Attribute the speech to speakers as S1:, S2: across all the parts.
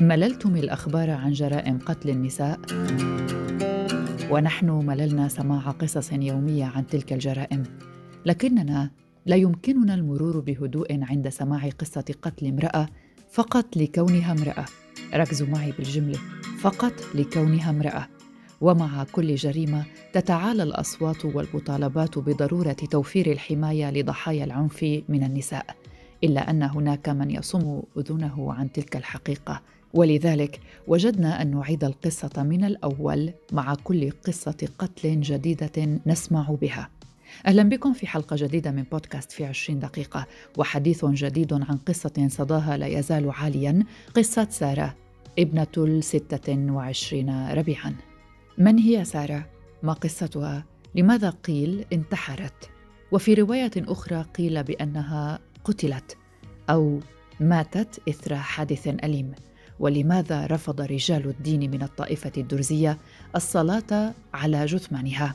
S1: مللتم الأخبار عن جرائم قتل النساء؟ ونحن مللنا سماع قصص يومية عن تلك الجرائم. لكننا لا يمكننا المرور بهدوء عند سماع قصة قتل امرأة فقط لكونها امرأة. ركزوا معي بالجملة. فقط لكونها امرأة. ومع كل جريمة تتعالى الأصوات والمطالبات بضرورة توفير الحماية لضحايا العنف من النساء. إلا أن هناك من يصم أذنه عن تلك الحقيقة. ولذلك وجدنا أن نعيد القصة من الأول مع كل قصة قتل جديدة نسمع بها أهلا بكم في حلقة جديدة من بودكاست في عشرين دقيقة وحديث جديد عن قصة صداها لا يزال عاليا قصة سارة ابنة الستة وعشرين ربيعا من هي سارة؟ ما قصتها؟ لماذا قيل انتحرت؟ وفي رواية أخرى قيل بأنها قتلت أو ماتت إثر حادث أليم ولماذا رفض رجال الدين من الطائفة الدرزية الصلاة على جثمانها؟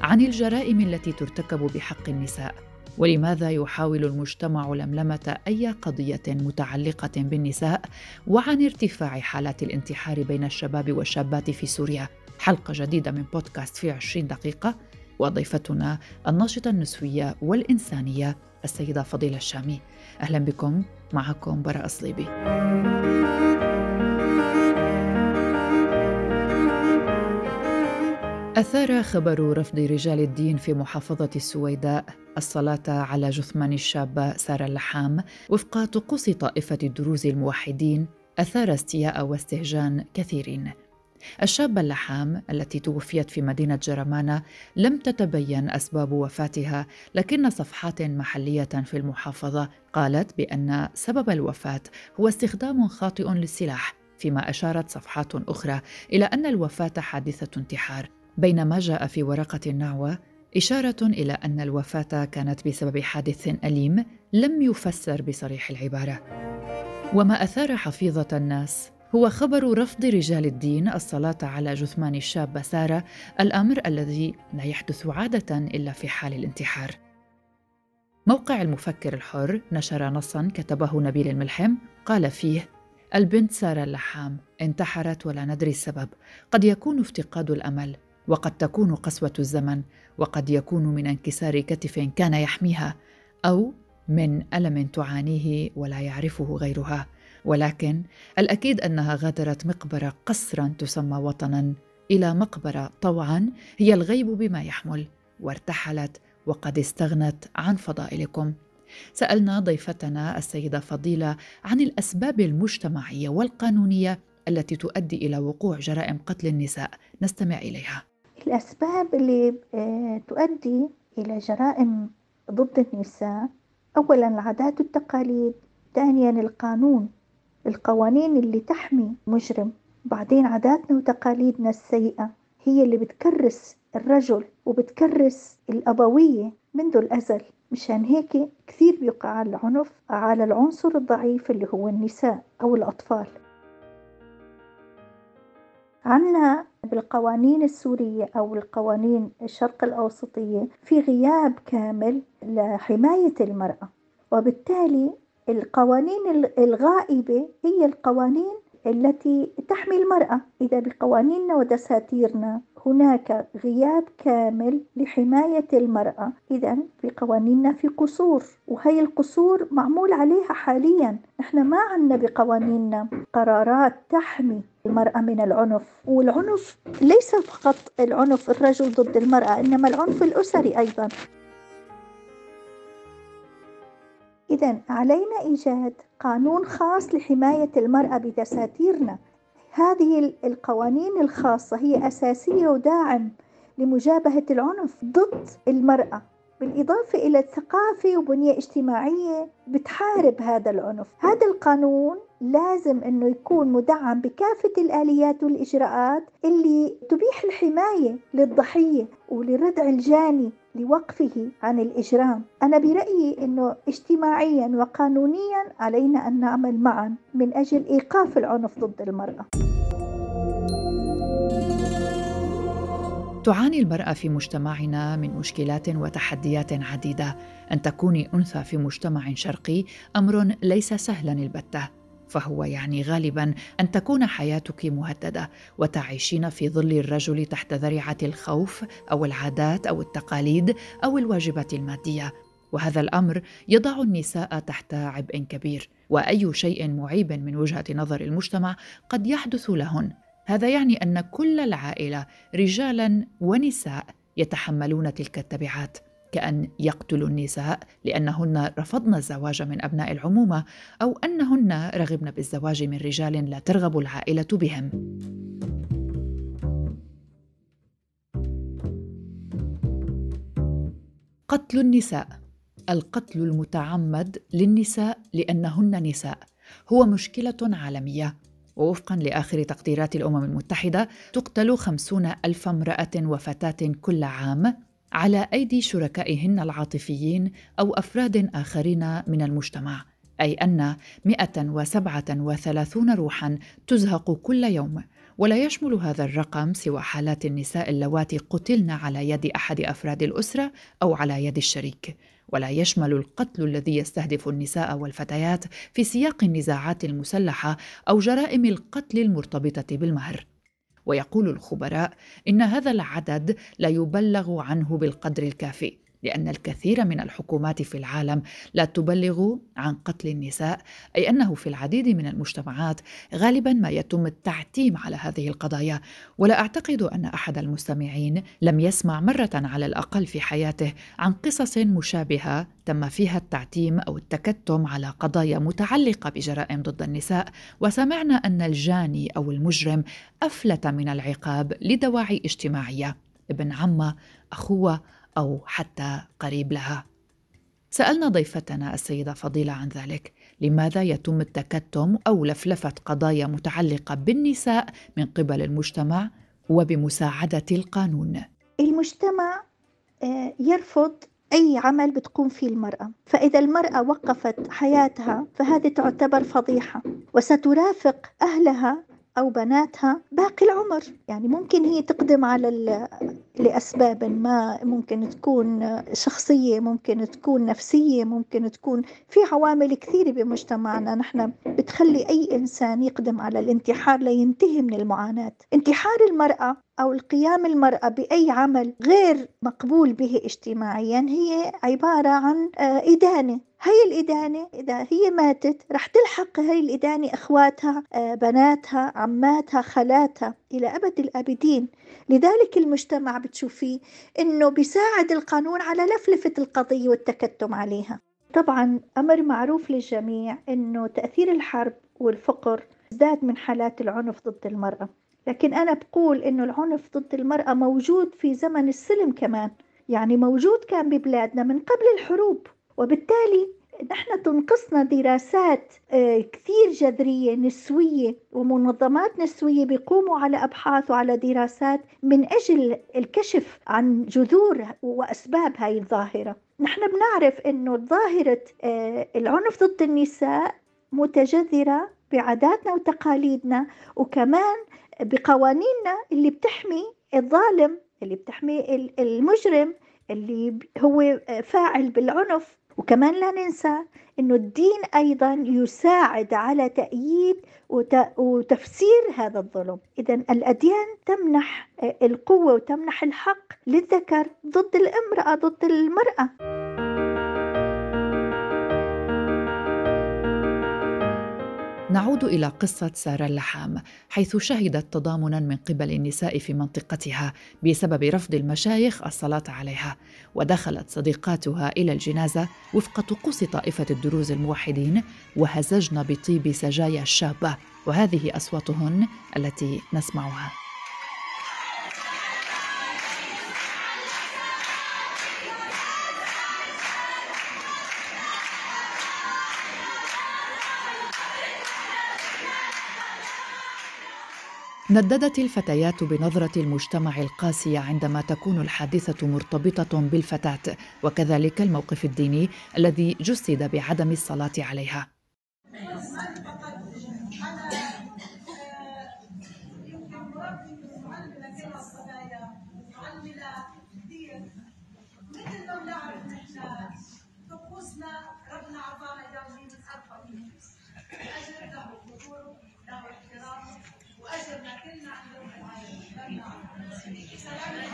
S1: عن الجرائم التي ترتكب بحق النساء. ولماذا يحاول المجتمع لملمة أي قضية متعلقة بالنساء؟ وعن ارتفاع حالات الانتحار بين الشباب والشابات في سوريا. حلقة جديدة من بودكاست في 20 دقيقة. وضيفتنا الناشطة النسوية والإنسانية السيدة فضيلة الشامي. أهلا بكم. معكم براء صليبي أثار خبر رفض رجال الدين في محافظة السويداء الصلاة على جثمان الشابة سارة اللحام وفق طقوس طائفة الدروز الموحدين أثار استياء واستهجان كثيرين. الشابة اللحام التي توفيت في مدينة جرمانة لم تتبين أسباب وفاتها لكن صفحات محلية في المحافظة قالت بأن سبب الوفاة هو استخدام خاطئ للسلاح فيما أشارت صفحات أخرى إلى أن الوفاة حادثة انتحار. بينما جاء في ورقة النعوة إشارة إلى أن الوفاة كانت بسبب حادث أليم لم يفسر بصريح العبارة. وما أثار حفيظة الناس هو خبر رفض رجال الدين الصلاة على جثمان الشابة سارة الأمر الذي لا يحدث عادة إلا في حال الانتحار. موقع المفكر الحر نشر نصا كتبه نبيل الملحم قال فيه البنت سارة اللحام انتحرت ولا ندري السبب قد يكون افتقاد الأمل وقد تكون قسوة الزمن وقد يكون من انكسار كتف كان يحميها أو من ألم تعانيه ولا يعرفه غيرها. ولكن الأكيد أنها غادرت مقبرة قصرا تسمى وطنا إلى مقبرة طوعا هي الغيب بما يحمل وارتحلت وقد استغنت عن فضائلكم. سألنا ضيفتنا السيدة فضيلة عن الأسباب المجتمعية والقانونية التي تؤدي إلى وقوع جرائم قتل النساء. نستمع إليها.
S2: الأسباب اللي آه، تؤدي إلى جرائم ضد النساء اولا العادات والتقاليد ثانيا القانون القوانين اللي تحمي مجرم بعدين عاداتنا وتقاليدنا السيئة هي اللي بتكرس الرجل وبتكرس الأبوية منذ الأزل. مشان هيك كثير بيقع العنف على العنصر الضعيف اللي هو النساء أو الأطفال. عنا بالقوانين السورية أو القوانين الشرق الأوسطية في غياب كامل لحماية المرأة. وبالتالي القوانين الغائبة هي القوانين التي تحمي المرأة. إذا بقوانيننا ودساتيرنا هناك غياب كامل لحماية المرأة. إذا في قوانيننا في قصور وهي القصور معمول عليها حاليا. إحنا ما عندنا بقوانيننا قرارات تحمي المرأة من العنف والعنف ليس فقط العنف الرجل ضد المرأة إنما العنف الأسري أيضا. إذا علينا إيجاد قانون خاص لحماية المرأة بدساتيرنا. هذه القوانين الخاصة هي أساسية وداعم لمجابهة العنف ضد المرأة بالإضافة إلى الثقافة وبنية اجتماعية بتحارب هذا العنف. هذا القانون لازم أنه يكون مدعم بكافة الآليات والإجراءات اللي تبيح الحماية للضحية ولردع الجاني. لوقفه عن الإجرام. أنا برأيي أنه اجتماعيا وقانونيا علينا أن نعمل معا من أجل إيقاف العنف ضد المرأة.
S1: تعاني المرأة في مجتمعنا من مشكلات وتحديات عديدة، أن تكوني أنثى في مجتمع شرقي أمر ليس سهلا البتة، فهو يعني غالبا أن تكون حياتك مهددة وتعيشين في ظل الرجل تحت ذريعة الخوف أو العادات أو التقاليد أو الواجبات المادية. وهذا الأمر يضع النساء تحت عبء كبير وأي شيء معيب من وجهة نظر المجتمع قد يحدث لهن. هذا يعني أن كل العائلة رجالا ونساء يتحملون تلك التبعات. كأن يقتلوا النساء لأنهن رفضن الزواج من أبناء العمومة أو أنهن رغبن بالزواج من رجال لا ترغب العائلة بهم. قتل النساء القتل المتعمد للنساء لأنهن نساء هو مشكلة عالمية ووفقا لآخر تقديرات الأمم المتحدة تقتل خمسون ألف امرأة وفتاة كل عام على أيدي شركائهن العاطفيين أو أفراد آخرين من المجتمع أي أن 137 روحا تزهق كل يوم ولا يشمل هذا الرقم سوى حالات النساء اللواتي قتلن على يد أحد أفراد الأسرة أو على يد الشريك ولا يشمل القتل الذي يستهدف النساء والفتيات في سياق النزاعات المسلحة أو جرائم القتل المرتبطة بالمهر. ويقول الخبراء إن هذا العدد لا يبلغ عنه بالقدر الكافي. لأن الكثير من الحكومات في العالم لا تبلغ عن قتل النساء أي أنه في العديد من المجتمعات غالبا ما يتم التعتيم على هذه القضايا. ولا أعتقد أن أحد المستمعين لم يسمع مرة على الأقل في حياته عن قصص مشابهة تم فيها التعتيم أو التكتم على قضايا متعلقة بجرائم ضد النساء. وسمعنا أن الجاني أو المجرم أفلت من العقاب لدواعي اجتماعية. ابن عمه أخوه أو حتى قريب لها. سألنا ضيفتنا السيدة فضيلة عن ذلك. لماذا يتم التكتم أو لفلفة قضايا متعلقة بالنساء من قبل المجتمع وبمساعدة القانون؟
S2: المجتمع آه، يرفض أي عمل بتقوم فيه المرأة. فإذا المرأة وقفت حياتها فهذه تعتبر فضيحة. وسترافق أهلها أو بناتها باقي العمر. يعني ممكن هي تقدم على لأسباب ما ممكن تكون شخصية ممكن تكون نفسية ممكن تكون في عوامل كثيرة بمجتمعنا. نحن بتخلي أي إنسان يقدم على الانتحار لينتهي من المعاناة. انتحار المرأة أو القيام المرأة بأي عمل غير مقبول به اجتماعيا هي عبارة عن آه، إدانة. هاي الإدانة إذا هي ماتت رح تلحق هاي الإدانة إخواتها آه، بناتها عماتها خالاتها إلى أبد الآبدين. لذلك المجتمع بتشوفيه إنه بيساعد القانون على لفلفة القضية والتكتم عليها. طبعا أمر معروف للجميع إنه تأثير الحرب والفقر زاد من حالات العنف ضد المرأة. لكن أنا بقول إنه العنف ضد المرأة موجود في زمن السلم كمان. يعني موجود كان ببلادنا من قبل الحروب. وبالتالي نحن تنقصنا دراسات آه، كثير جذرية نسوية ومنظمات نسوية بيقوموا على أبحاث وعلى دراسات من أجل الكشف عن جذور وأسباب هاي الظاهرة. نحن بنعرف أنه ظاهرة آه، العنف ضد النساء متجذرة بعاداتنا وتقاليدنا وكمان بقوانيننا اللي بتحمي الظالم اللي بتحمي المجرم اللي هو فاعل بالعنف وكمان لا ننسى إنه الدين أيضا يساعد على تأييد وتفسير هذا الظلم. اذا الأديان تمنح القوة وتمنح الحق للذكر ضد الامرأة ضد المرأة.
S1: نعود إلى قصة سارة اللحام حيث شهدت تضامنا من قبل النساء في منطقتها بسبب رفض المشايخ الصلاة عليها ودخلت صديقاتها إلى الجنازة وفق طقوس طائفة الدروز الموحدين وهزجن بطيب سجايا الشابة وهذه أصواتهن التي نسمعها. نددت الفتيات بنظرة المجتمع القاسية عندما تكون الحادثة مرتبطة بالفتاة وكذلك الموقف الديني الذي جسد بعدم الصلاة عليها. Salamat.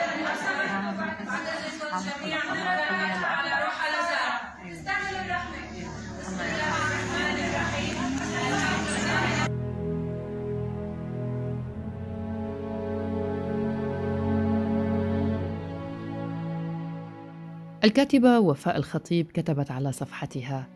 S1: الكاتبة وفاء الخطيب كتبت على صفحتها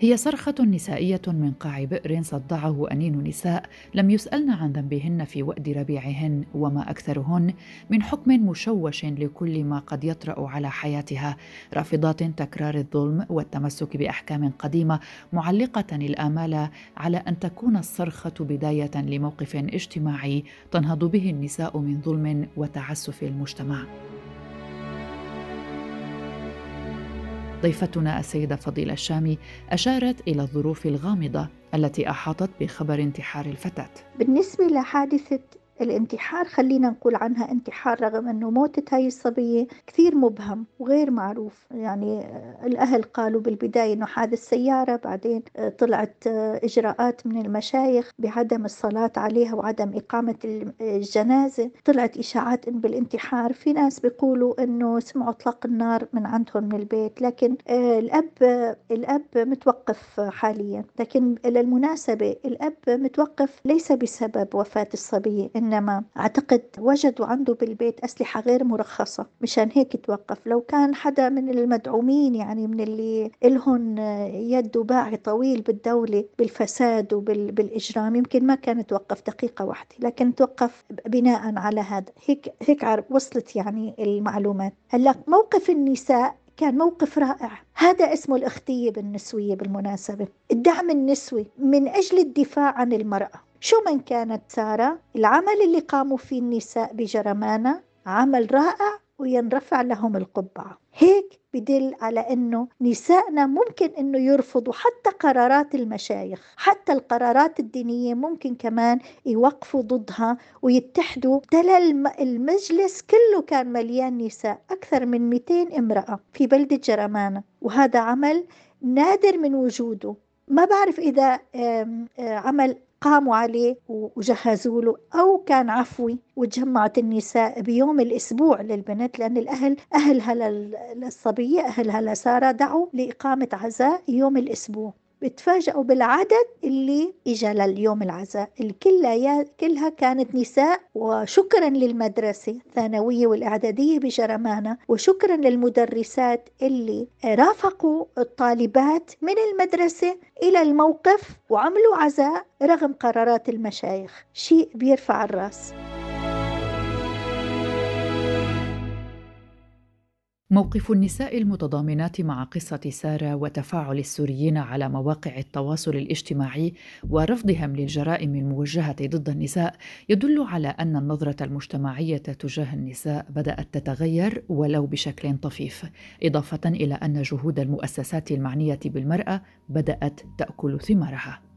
S1: هي صرخة نسائية من قاع بئر صدعه أنين نساء لم يسألن عن ذنبهن في وأد ربيعهن وما أكثرهن من حكم مشوش لكل ما قد يطرأ على حياتها رافضات تكرار الظلم والتمسك بأحكام قديمة معلقة الآمال على أن تكون الصرخة بداية لموقف اجتماعي تنهض به النساء من ظلم وتعسف المجتمع. ضيفتنا السيدة فضيلة الشامي أشارت إلى الظروف الغامضة التي أحاطت بخبر انتحار الفتاة.
S2: بالنسبة لحادثة الانتحار خلينا نقول عنها انتحار رغم أنه موتة هاي الصبية كثير مبهم وغير معروف. يعني الأهل قالوا بالبداية أنه حادث سيارة بعدين طلعت إجراءات من المشايخ بعدم الصلاة عليها وعدم إقامة الجنازة. طلعت إشاعات إن بالانتحار. في ناس بيقولوا أنه سمعوا إطلاق النار من عندهم من البيت. لكن الأب الأب متوقف حاليا. لكن للمناسبة الأب متوقف ليس بسبب وفاة الصبية. إنما أعتقد وجدوا عنده بالبيت أسلحة غير مرخصة. مشان هيك توقف. لو كان حدا من المدعومين يعني من اللي إلهن يد باعي طويل بالدولة بالفساد وبالإجرام يمكن ما كان توقف دقيقة واحدة لكن توقف بناء على هذا. هيك هيك وصلت يعني المعلومات. هلأ موقف النساء كان موقف رائع. هذا اسمه الاختية بالنسوية بالمناسبة. الدعم النسوي من أجل الدفاع عن المرأة. شو من كانت سارة؟ العمل اللي قاموا فيه النساء بجرمانة عمل رائع وينرفع لهم القبعة. هيك بدل على أنه نسائنا ممكن أنه يرفضوا حتى قرارات المشايخ حتى القرارات الدينية ممكن كمان يوقفوا ضدها ويتحدوا. تلا المجلس كله كان مليان نساء أكثر من 200 امرأة في بلدة جرمانة. وهذا عمل نادر من وجوده. ما بعرف إذا عمل قاموا عليه وجهزوا له. أو كان عفوي وتجمعت النساء بيوم الأسبوع للبنت لأن الأهل أهلها للصبية أهلها لسارة دعوا لإقامة عزاء يوم الأسبوع. بتفاجئوا بالعدد اللي اجى لليوم العزاء الكل كلها كانت نساء وشكرا للمدرسة الثانوية والإعدادية بجرمانة وشكرا للمدرسات اللي رافقوا الطالبات من المدرسة إلى الموقف وعملوا عزاء رغم قرارات المشايخ. شيء بيرفع الرأس.
S1: موقف النساء المتضامنات مع قصة سارة وتفاعل السوريين على مواقع التواصل الاجتماعي ورفضهم للجرائم الموجهة ضد النساء يدل على أن النظرة المجتمعية تجاه النساء بدأت تتغير ولو بشكل طفيف، إضافة إلى أن جهود المؤسسات المعنية بالمرأة بدأت تأكل ثمارها.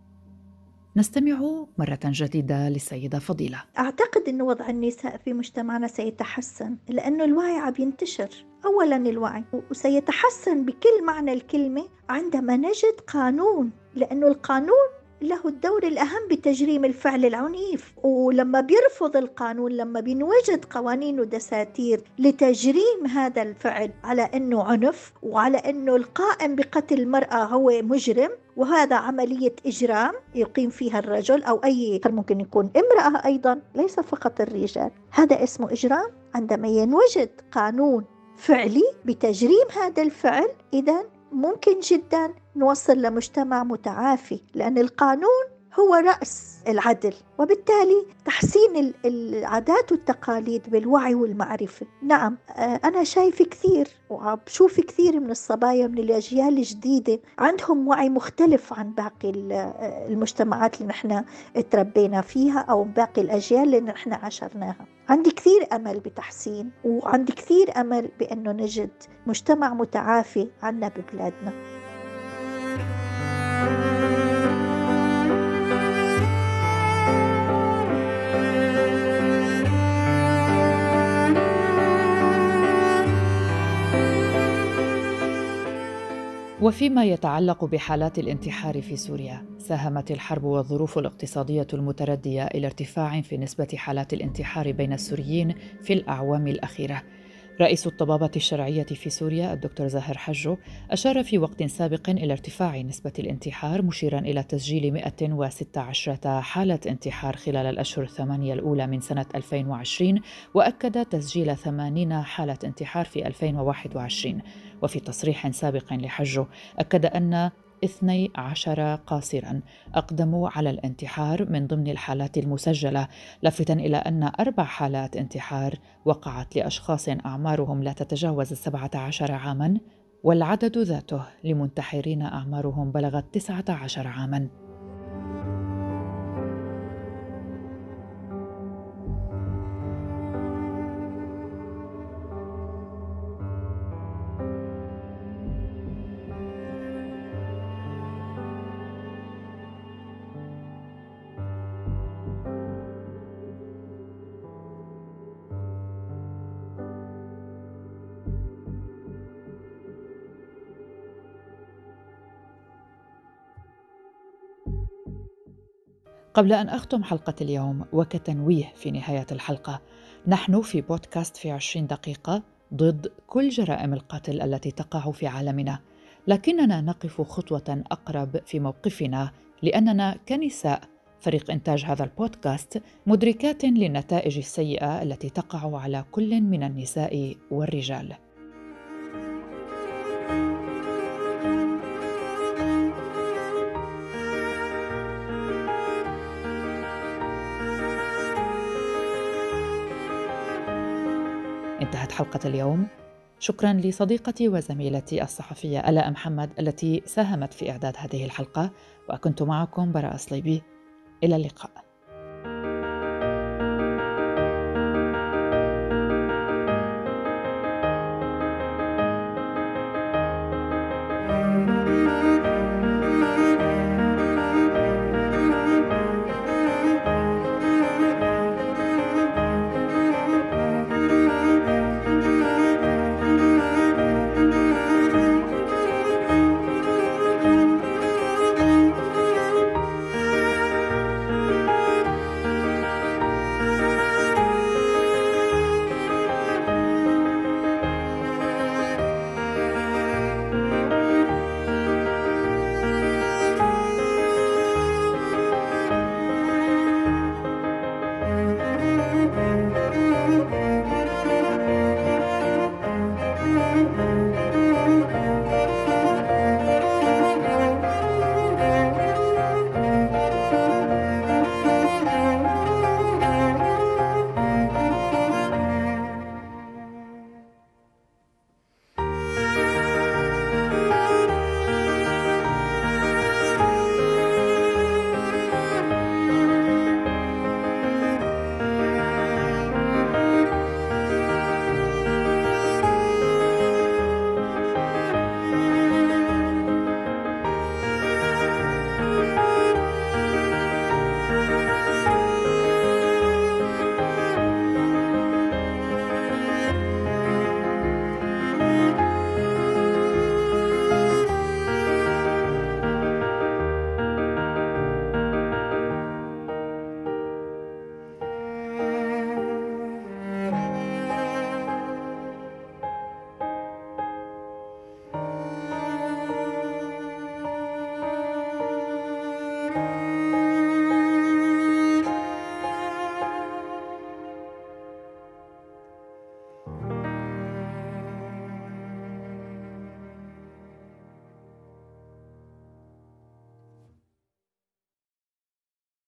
S1: نستمع مرة جديدة للسيدة فضيلة.
S2: أعتقد أن وضع النساء في مجتمعنا سيتحسن لأنه الوعي عم ينتشر. أولا الوعي وسيتحسن بكل معنى الكلمة عندما نجد قانون لأنه القانون له الدور الأهم بتجريم الفعل العنيف ولما بيرفض القانون لما بينوجد قوانين ودساتير لتجريم هذا الفعل على أنه عنف وعلى أنه القائم بقتل المرأة هو مجرم وهذا عملية إجرام يقيم فيها الرجل أو أي ممكن يكون امرأة أيضا ليس فقط الرجال. هذا اسمه إجرام عندما ينوجد قانون فعلي بتجريم هذا الفعل إذا ممكن جدا نوصل لمجتمع متعافي لأن القانون هو رأس العدل وبالتالي تحسين العادات والتقاليد بالوعي والمعرفة. نعم آه، أنا شايف كثير وبشوف كثير من الصبايا من الأجيال الجديدة عندهم وعي مختلف عن باقي آه، المجتمعات اللي نحن تربينا فيها أو باقي الأجيال اللي نحن عاشرناها. عندي كثير أمل بتحسين وعندي كثير أمل بأنه نجد مجتمع متعافي عنا ببلادنا.
S1: وفيما يتعلق بحالات الانتحار في سوريا ساهمت الحرب والظروف الاقتصادية المتردية إلى ارتفاع في نسبة حالات الانتحار بين السوريين في الأعوام الأخيرة. رئيس الطبابة الشرعية في سوريا الدكتور زاهر حجو أشار في وقت سابق إلى ارتفاع نسبة الانتحار مشيرا إلى تسجيل 116 حالة انتحار خلال الأشهر الثمانية الأولى من سنة 2020 وأكد تسجيل 80 حالة انتحار في 2021 وفي تصريح سابق لحجو أكد أن اثني عشر قاصرا أقدموا على الانتحار من ضمن الحالات المسجلة لافتا إلى أن أربع حالات انتحار وقعت لأشخاص أعمارهم لا تتجاوز السبعة عشر عاما والعدد ذاته لمنتحرين أعمارهم بلغت تسعة عشر عاما. قبل أن أختم حلقة اليوم وكتنويه في نهاية الحلقة نحن في بودكاست في عشرين دقيقة ضد كل جرائم القتل التي تقع في عالمنا. لكننا نقف خطوة أقرب في موقفنا لأننا كنساء. فريق إنتاج هذا البودكاست مدركات للنتائج السيئة التي تقع على كل من النساء والرجال. انتهت حلقة اليوم. شكرا لصديقتي وزميلتي الصحفية ألاء محمد التي ساهمت في إعداد هذه الحلقة وكنت معكم براء صليبي. إلى اللقاء.